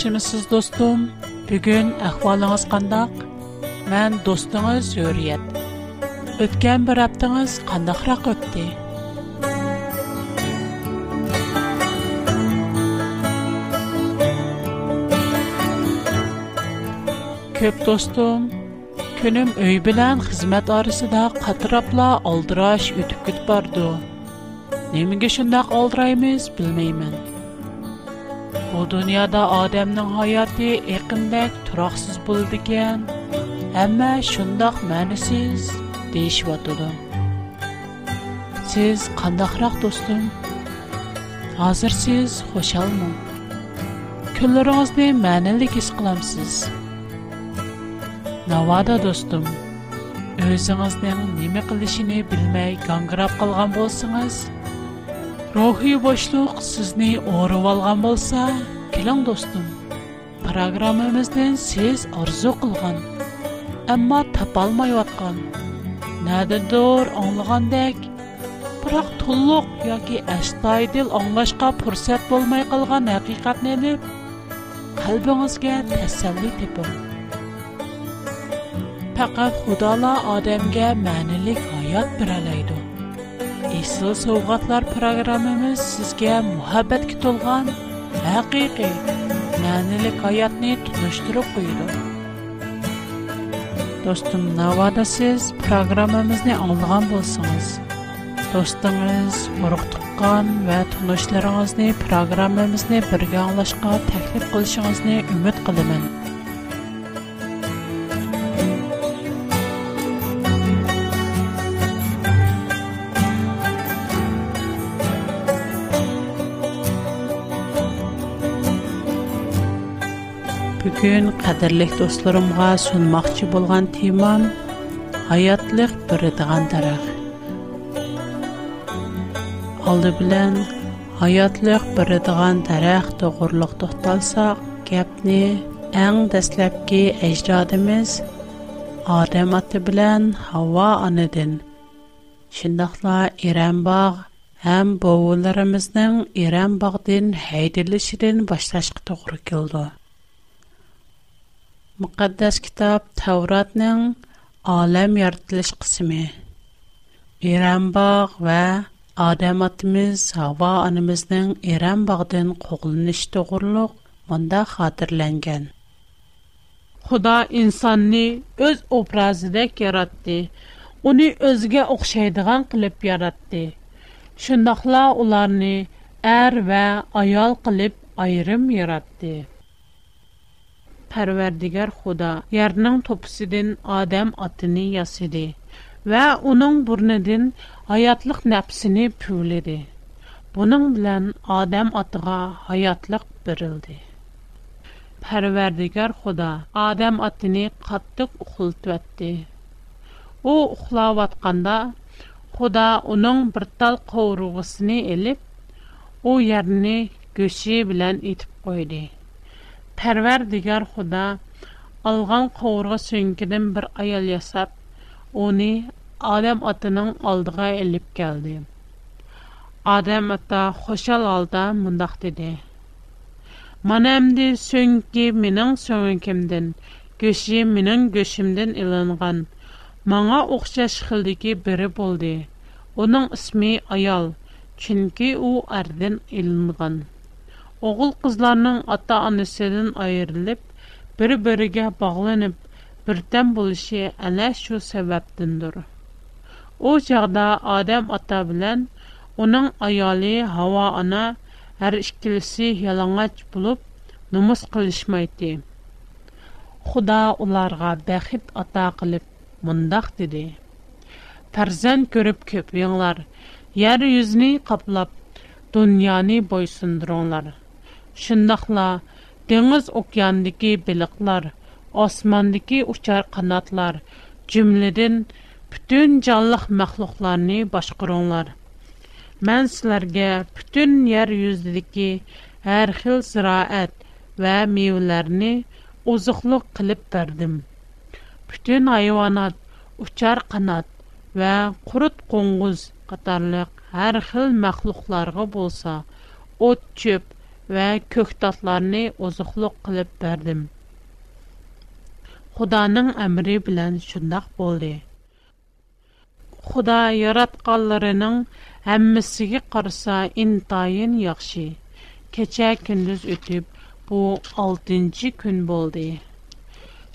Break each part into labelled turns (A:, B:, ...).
A: Шимәсез, دوستم Бүген әхвалларыгыз кандак? Мен достыгыз Зөһриәт. Өткән бер аптагыз кандак рәхәт ите. Кәп достым, көнөм өй белән хезмәт арасында катыраплар алдыраш үткәт барды. Немингә шундый алдырайбыз, белмейм. bu dunyoda odamning hayoti eqindek turoqsiz bo'ladigan hamma shundoq ma'nisiz deyishyotidi siz qandoqroq do'stim hozir siz xushalmi kunlaringizni ma'nilik his qilamsiz Navada do'stim o'zingizning nima qilishini bilmay gangirab qolgan bo'lsangiz Рухи бошлук сизни орып алған болса, келиң достым, Программабыздан сіз арзу қылған, амма тапа алмай аткан, нададыр аңлагандак, бирок толук яки аштайдыл аңлашка фурсат болмай қылған хакыйкатны элеп, калбыңызга тасалли тепиң. Пақат Худала адамга мәнілік хаят бір алайды. Бейсіл Совғатлар программымыз сізге мұхаббәтке толған әқиқи, мәнілік аятны тұныштырып қойды. Достым, навада сіз программамызны аңлыған болсаңыз, достыңыз ұрықтыққан вә тұнышларыңызны программамызны бірге аңлашқа тәкліп қылышыңызны үміт қылымын. Бүгін қадірлік достларымға сұнмақчы болған темам «Хайатлық бірідіған дарақ». Алды білән, «Хайатлық бірідіған дарақ» тұғырлық тұқталсақ, кәпні әң дәсләпкі әждадымыз Адам аты білән Хава аныдын. Шындақла Иран бағ, әм бауыларымыздың Иран бағдың хайдылышыдың башташқы тұғыр келді. Мөкаддас китап Тауратның Алем яртылыш кысымы. Иран бағ вә Адам атымыз Ава анымызның Иран бағдын қоғылыныш тұғырлық мұнда қатырләнген. Худа инсанны өз образыдек яратты. Уни өзге оқшайдыған қылып яратты. Шындақла уларны әр ва аял қылып айрым яратты. Pərverdigar Xuda yerinin topisidin Adem atını yasidi və onun burnidin hayatlıq nəpsini püvlidi. Bunun bilən Adem atıqa hayatlıq birildi. Pərverdigar Xuda Adem atını qatdıq uxultvətdi. O uxlavatqanda Xuda onun bir tal qovruğusini elib, o yerini göşi bilən itib qoydi. Пәрвәр дигәр худа алган қоурга сөңкедән бер аял ясап, уни Адам атының алдыга элеп келди. Адам ата хошал алда мындак диде. Манамды сөңке минең сөңкемдән, көши минең көшимдән иланган, маңа оқшаш хилдеги бири болды. Оның исми аял, чөнки у ардан иланган. Oğul kızlarının ata annesinden ayrılıp, bir-birige bağlanıp, birden buluşu ene şu sebepdindir. O çağda Adem ata bilan, onun ayali hava ana, har işkilisi yalangaç bulup, numus qilishmaydi. Xuda onlarga bəxit ata qılıp, mundaq dedi. Tarzan görüp köp yinglar, yer yüzünü kaplap, dünyanı boysundur onları. shundoqla dengiz okeandagi baliqlar osmondagi uchar qanotlar jumladan butun jonliq maxluqlarni boshqaringlar man sizlarga butun yer yuzidagi har xil ziroat va mevalarni oziqliq qilib berdim butun hayvonot uchar qanot va qurut qo'ng'iz qatorliq har xil maxluqlarga bo'lsa o't cho'p və kökdatlarını ozuqluq qılıp berdim. Xudanın əmri bilən şündaq boldi. Xuda yarat qallarının əmmisigi qarsa intayin yaxşı. Keçə kündüz ütüb, bu 6-cı kün boldi.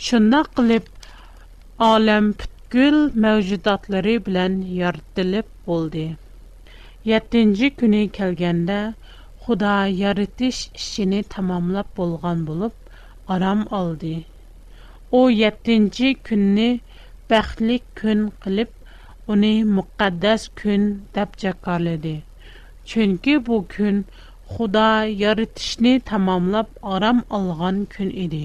A: Şündaq qılıp, alam pütkül məvcudatları bilən yartdilib boldi. 7-ci günü kəlgəndə, xudo yaratish ishini tamomlab bo'lgan bo'lib orom oldi u yettinchi kunni baxtli kun qilib uni muqaddas kun deb jakorladi chunki bu kun xudo yaratishni tamomlab orom olgan kun edi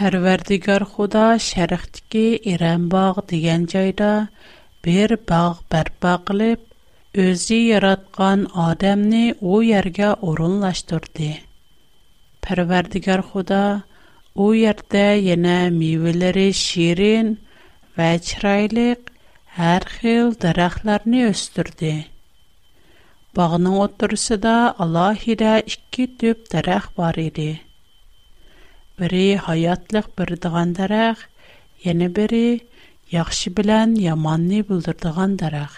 A: Pərverdigar Xuda şərqdəki İrəmbağ deyilən yerdə bir bağ bərpa qılıb, özü yaratqan Adəmni o yerə orunlaşdırdı. Pərverdigar Xuda o yerdə yenə meyvələri şirin və çiraylıq hər xil dərəxtlərni östürdü. Bağının oturusunda alahidə iki tüp dərəx var idi. biri hayatlıq bir digan daraq, yeni biri yaxşı bilən yamanni bildirdigan daraq.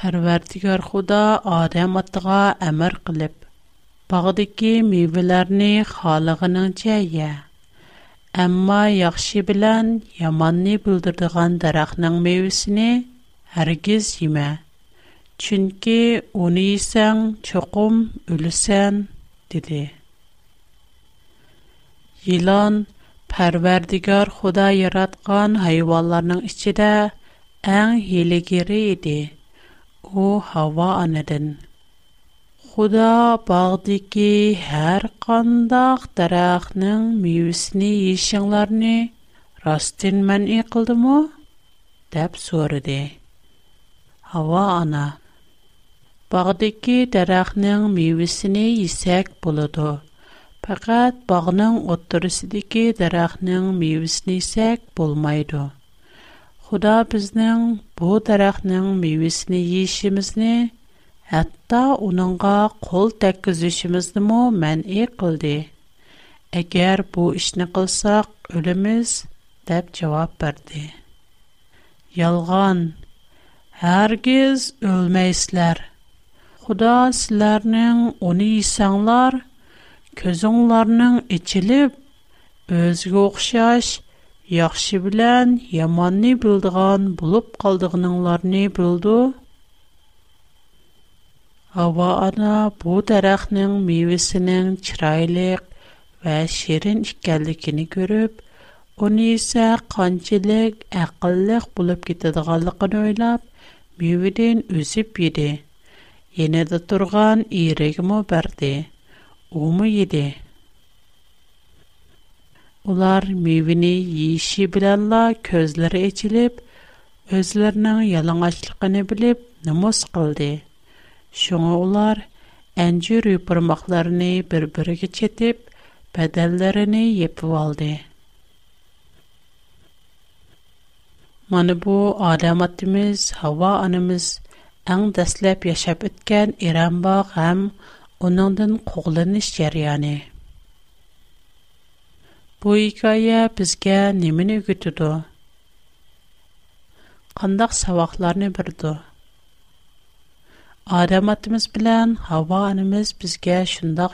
A: Pərvərdigar xuda Adəm atıqa əmər qilib, bağdiki meyvelərini xalıqının çəyə, əmma yaxşı bilən yamanni bildirdigan daraqnın meyvesini hərgiz yemə, çünki onu yisən, çoxum, Илан парвердигар Худай яраткан хайванларның içидә нг һилегери иде. О һава анадан. Худа баг дики һәр қандақ тарахның мөйөсене ишеңләрне растен мәңи кылдымы? деп сорыды. һава ана баг дики тарахның мөйөсене исек پکات باغن اضطرسیدی که درخت نم میوس Худа بول میاد. خدا بزنن بو درخت نم میوس نیشیم از نه حتی اونانگا کل تکزیشیم از نمو من ایکل دی. اگر بو اش نقل ساق علمیز көзіңларының ічіліп, өзгі оқшаш, яқшы білән, яманны білдіған бұлып қалдығыныңларыны білді. Ава ана бұл дәрәқнің мейвісінің чырайлық вә шерін ішкәлікіні көріп, Оны исә қанчылык әқыллык булып китәдәгәнлыгын ойлап, мәвәдән үсеп йөде. Яңа да торган ирегме берде. Омыydı. Улар meyvini yеyе шибренла көзләре эчилип, үзләренең ялыңачлыгы гыны билеп, намыс кылды. Шуңгылар эндҗир үрмәкләреннә бер-биреге четеп, бәдәнләреннә япып алды. Менә бу адамитмиз, һава анимиз, әң дәстләп яшәп үткән Иран баг onundan qoğlanış jarayani. Bu hikaye bizge nemin ögütüdü? Qandaq savaqlarını birdü? Adam atımız bilen hava anımız bizge şundaq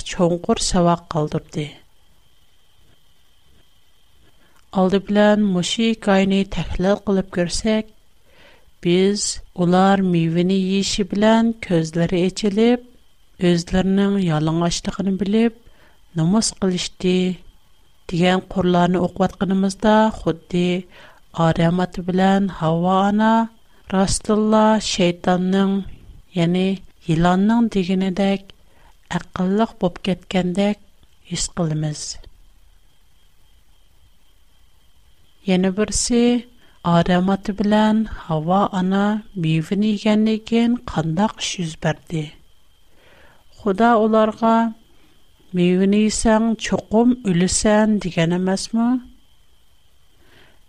A: savaq qaldırdı. Aldı bilen muşi hikayeni təhlil qılıp görsək, biz ular meyveni yeşi bilen közleri eçilip, özlərinin yalanlaşdığını bilib, nomus qılışdı. Digən qorlarını oqvatqınımızda xuddi aramatı bilən hava ana, ана, şeytanın, шайтанның, yılanın digini dək, əqqıllıq bob gətkəndək his qılımız. Yəni birisi, aramatı bilən hava ana, bivini yəni gən qandaq Худа оларга meyvini sen çuqum ölisən diгән emasмы?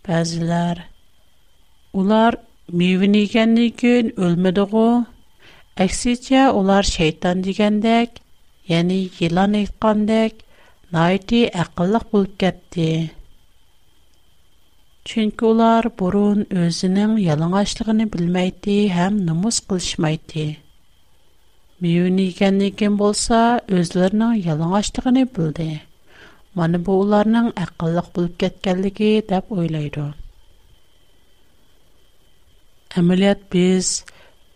A: Bäziler ular meyviniгәнлеген өлмәдегү. Эс итә, ular дигәндәк, яни yılan икәндәк, найты акыллык булып кетти. Чөнки ular бурун özенең ялыңачлыгын белмәйти һәм Миуни еген неген болса, өзлернің ялын аштығыни бүлді. Маны бұуларның ақылық бүліп кеткәлігі дап ойлайды. Амилят біз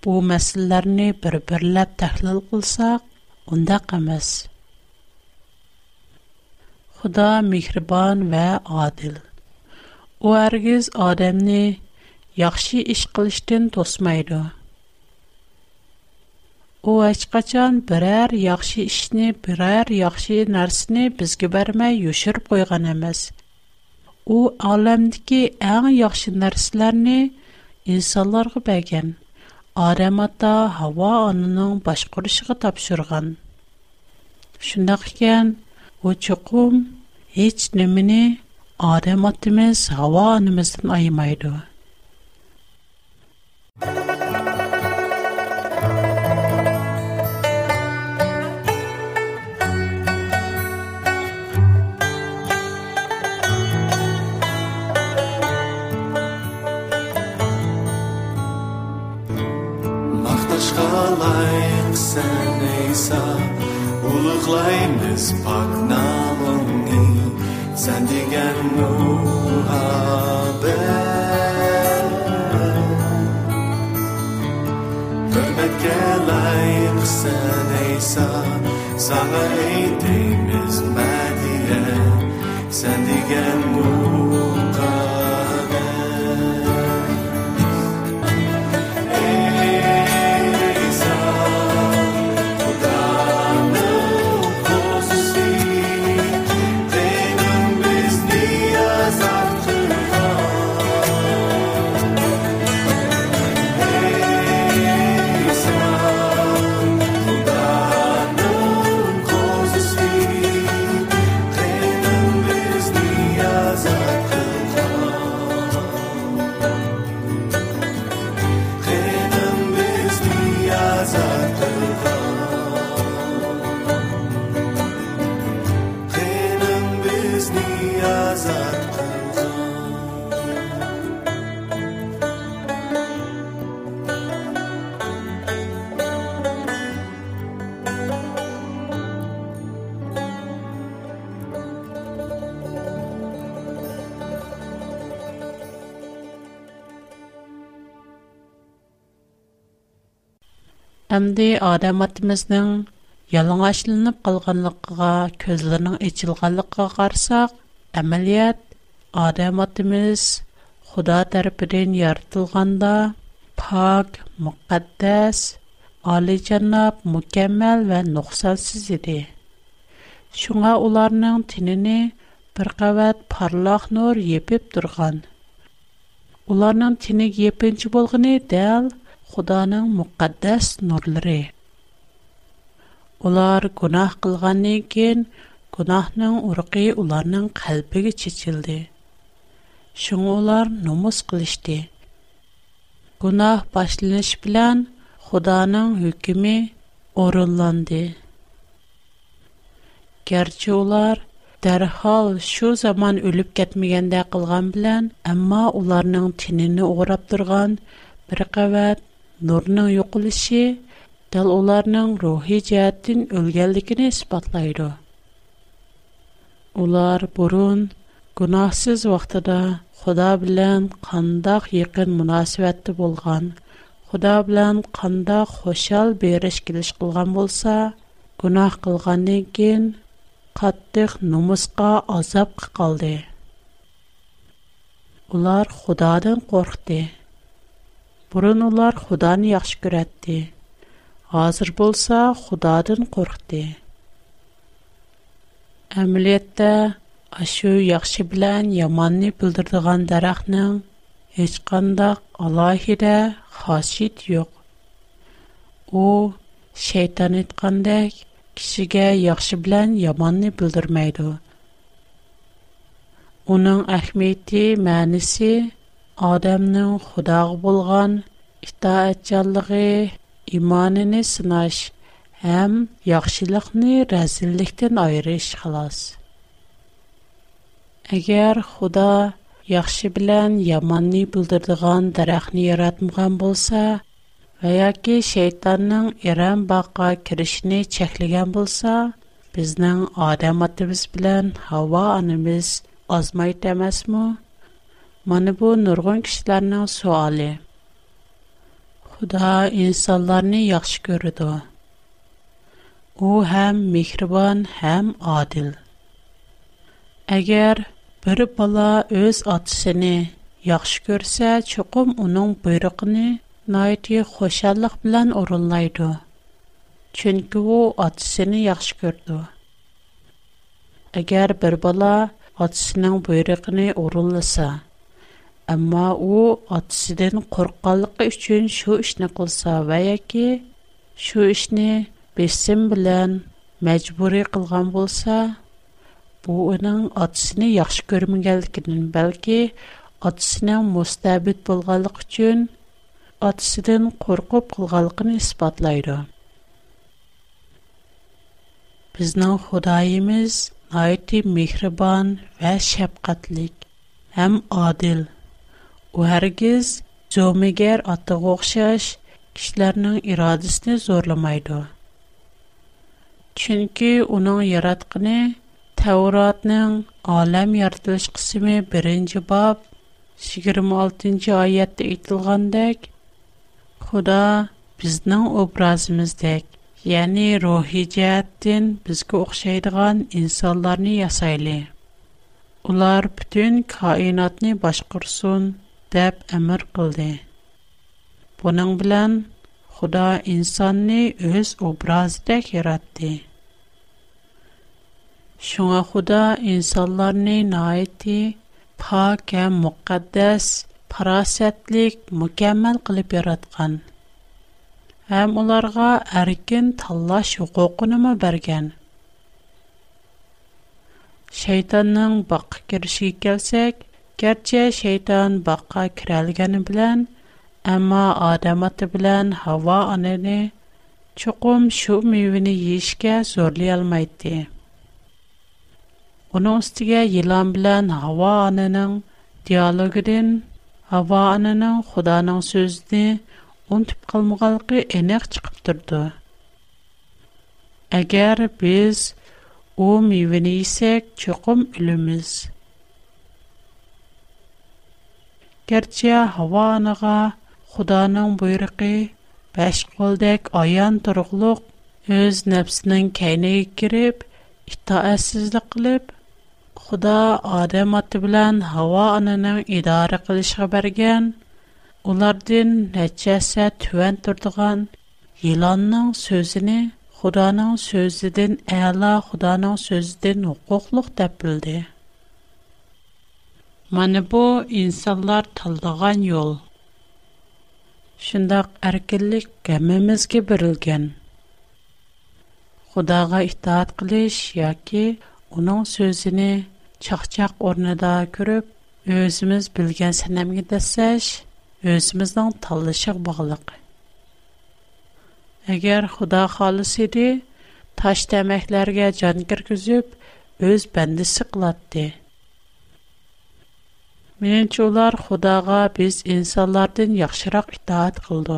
A: бұу мәсілерні бір-бірләт тахлыл кулсақ, онда қамас. Худа мигрбан ва адил. О аргиз адамни яхши іш қылыштин тосмайды. او اشکاچان برر یاخشی اش نی برر یاخشی نرس نی بزگبر می یوشر پویگانم از او عالم دیگه این یاخشی نرس لرنی انسالارو بگن آرماتا هوا آنون باشکرش کتاب شرگان شنخگن و چکم هیچ Әмді адам атымыздың ялың ашылынып қалғанлыққыға, көзлерінің ечілғанлыққа қарсақ, әмәліет адам атымыз құда тәріпіден яртылғанда пак, мұқаддәс, али жаннап, мүкәмәл вән нұқсансыз еді. Шуңа оларының тініні бір қават парлақ нұр епіп тұрған. Уларның тіні епінші болғыны дәл – Худаның мөкъаддас нурлары. Улар гунах кылганнан кин гунахның урыгы уларның калбыга чечилди. Шуң улар номус кылышты. Гунах башланыш белән Худаның хөкеме орынланды. Гәрчә улар дәрхал шу заман өлеп кетмегәндә кылган белән, әмма уларның тинене урап торган бер кавәт نورنا یوقلشی دل اولارن рухи جاتین اولگلیکی نسبت لاید. اولار برون گناهسز وقت دا خدا بلن قنداخ یکن مناسبت بولغان خدا بلن قنداخ خوشال بیرشکیش قلعان بولسا گناه قلعانیکن قطخ نمسقا آزاب قلده. اولار خدا دن Құрын ұлар Құдан яхш күрәтті. Азыр болса, Құдадын құрхді. Әмілетті ашу яхши билан яманни билдырдыған дарахның хич қандак алайхиде хашид йоқ. У шайтанит қандак кишіге яхши билан яманни билдырмайды. Уның ахмидді Адамның Худагы булган итаатчанлыгы, иманын сынаш һәм яхшылыкны рәзиллектән айырыш халас. Әгәр Худа яхшы белән яманны булдырдыган дарахны яратмаган булса, яки шейтанның иран бакка киришне чәклегән булса, безнең Адам атыбыз белән Хава анабыз азмай тәмәсме? Мана бу нургон кишиларнинг суоли. Худо инсонларни яхши кўриди. У ҳам меҳрибон, ҳам одил. Агар бир бала ўз отисини яхши кўрса, чуқум унинг буйруғини ноити хушаллиқ билан ўринлайди. Чунки у отисини яхши кўрди. Агар бир бала отисининг буйруғини ўринласа, Әмма у атсыдан курканлыгы өчен шу эшне кылса ва яки шу эшне бесим белән мәҗбүри кылган булса, бу аның атсыны яхшы көрмәгәнлекдән, бәлки атсының мустабит булганлык өчен атсыдан куркып кылганлыгын испатлайды. Безнең Худайыбыз найти мехрибан ва шәфкатьлек адил. u hargiz zo'migar otiga o'xshash kishilarning irodasini zo'rlamaydi chunki uning yaratqini tavrotning olam yaratilish qismi birinchi bob yigirma oltinchi oyatda aytilgandek xudo bizning obrazimizdek ya'ni ruhiy jihatdan bizga o'xshaydigan insonlarni yasayli ular butun koinotni boshqursin әбәр кылды. Буның белән Худа инсаны үз образдә яратты. Шуңа Худа инсандарны ниһайەتی пак һәм мөхәддәс парасәтлек mükәммәл кылып яраткан. Һәм уларга әрикен таңлаш хукукыны биргән. Шайтанның бақы фикер келсек, Gerçi şeytan baqqa kirəlgəni bilən, amma adam atı bilən hava anəni çuqum şu meyvini yeşkə zorlay almaydı. Onun üstəgə yılan bilən hava anənin diyalogidin, hava anənin xudanın sözünü unutup qalmıqalqı enək çıxıb durdu. Əgər biz o meyvini isək çuqum Герче, Хава анаға, Худаның буйрықи, бәш қолдек аян тұрғылу өз нәпсінің кәйнегі керіп, іттаэсізді қилип, Худа адем атібілен Хава анаңын ідары қылышы бәрген, ұлардин нәтчәсі түвән тұрдыған, еланның сөзіні Худаның сөздідін айла Худаның сөздідін ұқуқлық тәпбілді. Mana bu insanlar tanlagan yol. Şundaq erkinlik hammamizga berilgan. Xudoga itoat qilish yoki uning so'zini chaqchaq o'rnida ko'rib, o'zimiz bilgan sanamga dasash, o'zimizning tanlashig bog'liq. Agar Xudo xolis edi, tash tamaklarga jon kirgizib, o'z bandisi qilatdi. Меніңше олар Құдаға біз инсанлардан яқшырақ итаат қылды.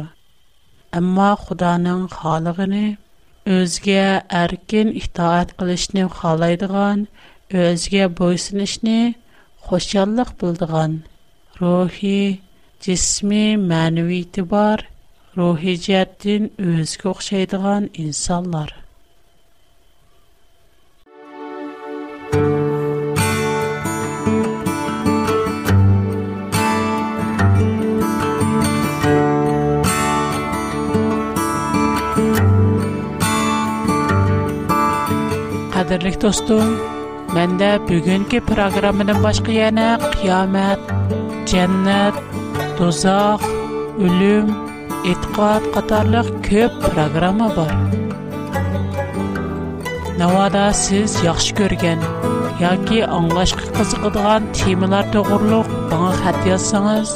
A: Әмма Құданың халығыны өзге әркен итаат қылышны қалайдыған, өзге бойсынышны xoşallıq bildigan, ruhi, cismi, mənəvi itibar, ruhi cəhətdən özgə oxşaydigan insanlar. qadrlik do'stim manda bugungi programmadan boshqa yana qiyomat jannat do'zax o'lim e'tiqod qatorliq ko'p programma bor navoda siz yaxshi ko'rgan yoki anglashga qiziqadigan temalar to'g'riliq bana xat yozsangiz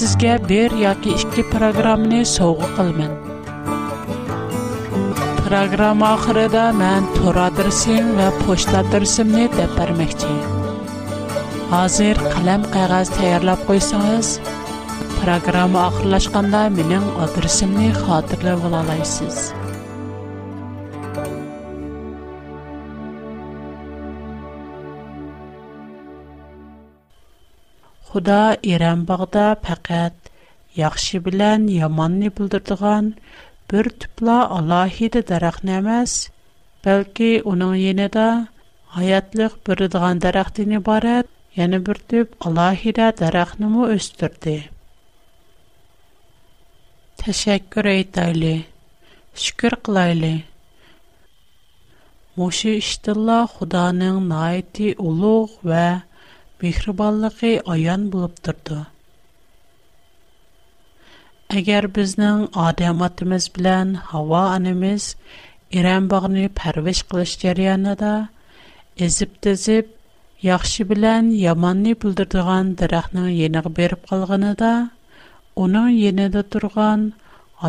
A: sizga bir yoki ikki programmani sovg'a qilaman proqram axırıda mən tor adresim və poçta adresimni də verməkçiyəm. Hazır qələm qəğəz təyərləb qoysanız, proqram axırlaşqanda mənim adresimni xatırla bulalaysınız. Худа Иран бағда пәкәт яқшы білән яманны бұлдырдыған Бүртүпла Аллаһи ди даракнамас, бәлки униң янада һаятлык бүр диган дарактыны барат, яны бүртүп Аллаһира даракнымы өстүртди. Тәшәккүр әйтәйли. Шүкүр кылайлы. Муши истилла Худаның найەتی улуг вә бехрибаллигы аян булып торды. Әгәр безнең адам атымыз белән һава анымыз Иран багыны парвеш кылыш җарыянында изип яхшы белән яманны булдырдыган дарахның яныга берип калганыда, аның яныда турган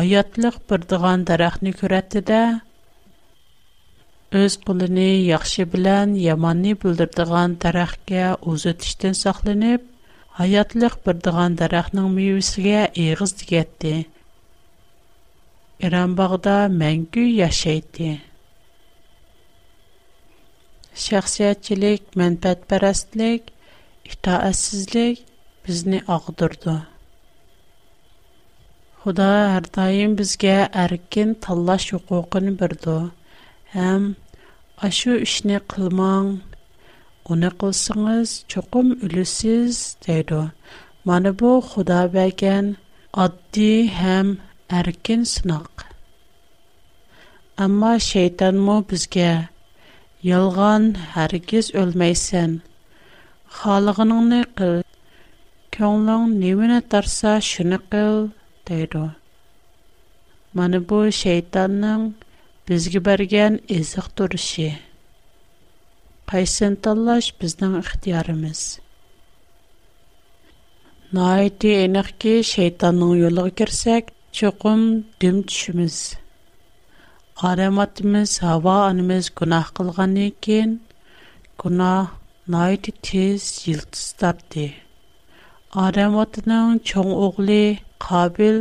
A: аятлык бер дигән дарахны күрәтте дә öz кулыны яхшы белән яманны булдырдыган дарахка узытыштан сакланып, hayatlıq bir diğan daraqның meyvesige eğiz digetdi. İran bağda məngü yaşaydı. Şəxsiyyətçilik, mənfəətpərəstlik, itaətsizlik bizni ağdırdı. Xuda hər daim bizə ərkin tanlaş hüququnu birdi. Həm aşu işni qılmaq, Уни қылсыңыз, чукум үлісіз, дейду. Маны бу худа байген адди хэм әрген сынақ. Амма шейтанму бізге, Ёлған харгез өлмейсен, Халығының ни қыл, Кеңлің нивын атарса шуни қыл, дейду. Маны бу шейтанның бізгі барген изық Қайсын таллаш біздің ixtiyorimiz. Найти әніқке шайтанның юлыга кирсәк, чуқым дүм түшіміз. Араматымыз, ава анымыз күнақ қылған екен, күнақ, найти тез йылтыз тапты. Адаматының чоң оғли Қабил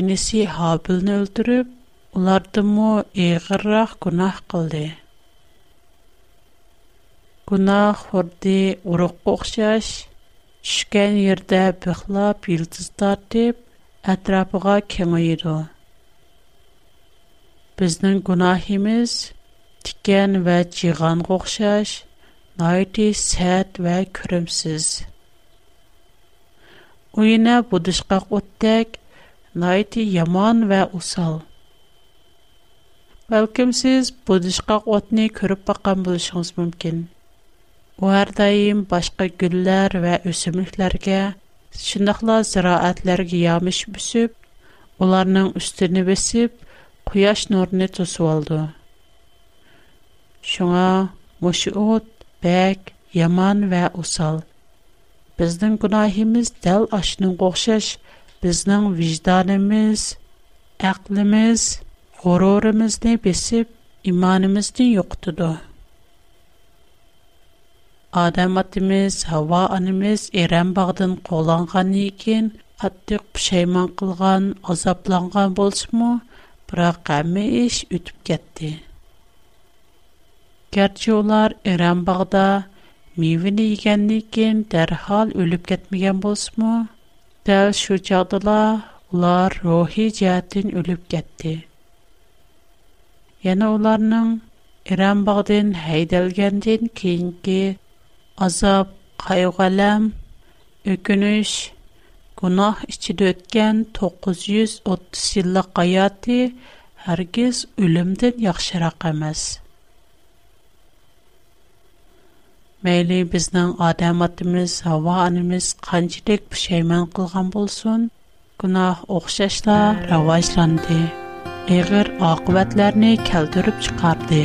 A: энесі Хабилны өлтіріп, улардымы эгеррак күнақ қылды. Гунах хурди урук окшаш, шкен ерде бихлап илтиз тартип, атрапыга кемойиду. Бизнын гунахимиз тикен ва чиган окшаш, найти сэт ва күрімсіз. Уйна будышка оттек, найти яман ва усал. Бәлкім сіз будышка отни көріп бақан болышыңыз мүмкін. Ул башка гүлләр ва үсемлекләргә, шундыйлар зираатларга ямыш бүсеп, уларның үстене бесеп, куяш нурын тосып алды. Шуңа мошы ут, яман ва усал. Безнең гунаһыбыз дәл ашның гохшаш, безнең вижданыбыз, әклимиз, горурыбызны бесеп, иманыбызны юктыды. Адам атымыз, Хава анымыз Ирем бағдын қоланған екен, қаттық пүшейман қылған, азапланған болсыму, бірақ әмі еш өтіп кетті. Кәрчі олар Ирем бағда мейвіні егенді екен дәрхал өліп кетмеген болсыму, дәл шу жағдыла олар рухи жәтін өліп кетті. Яны оларның Ирем бағдын кейінгі азап, кайгалам, үкүнүш, гунах ичиде өткөн 930 жылдык аяты һәргиз өлүмдөн яхшырак эмес. Мәйли безнең адам атымыз, һава анымыз канчалык пушайман кылган булсын, гунах охшашла раваҗланды. Эгер акыбатларны келтүрүп чыгарды.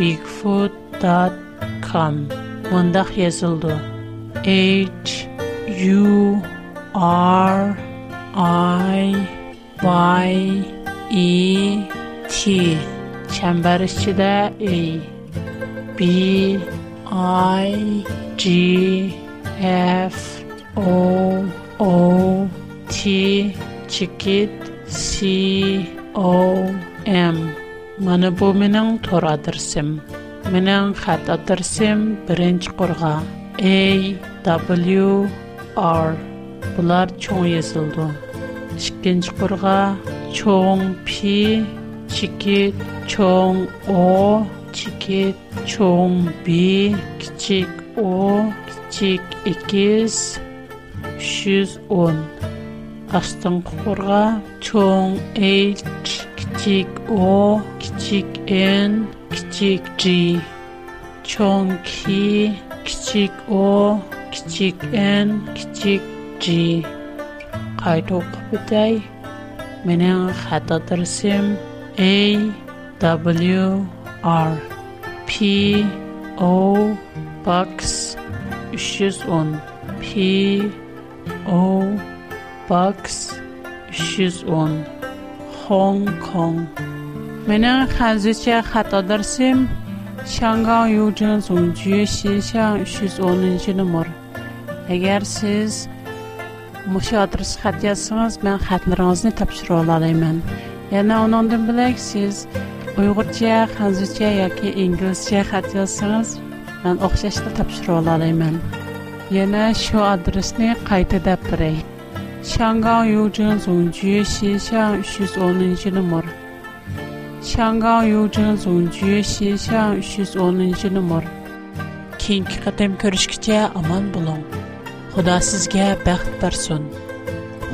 A: bigfoot.com mundaq yazıldı. H U R I Y E T çember içinde E B I G F O O T çikit C O M Мана бу менің тор адырсым. Менің хат адырсым бірінч құрға. A, W, R. Бұлар чоң езілді. Шыккенч құрға чоң P, чекет, чоң O, чекет, чоң B, кичек O, кичек 210. Астын құрға чоң H, Кичик о, кичик н, кичик джи. Чон ки, о, кичик н, кичик джи. Кайту кубитай. Менен хатадарсим. A, W, R. P, O, BOX, 310. P, O, BOX, 310. Hong Kong. Mening hazircha xato darsim Shangang Yujin Zongju Xinxiang 310 nomer. Agar siz mushu adresga xat yozsangiz, men xatlaringizni topshira olaman. Yana undan bilak siz Uyg'urcha, Xanzircha yoki inglizcha xat yozsangiz, men o'xshashda topshira olaman. Yana shu adresni qayta deb biray. 香港邮政总局信箱徐总能记得么？香港邮政总局信箱徐总能记得么？keyingi qatam ko'rishgacha omon bo'ling xudo sizga baxt bersin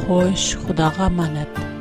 A: xo'sh xudoga omonat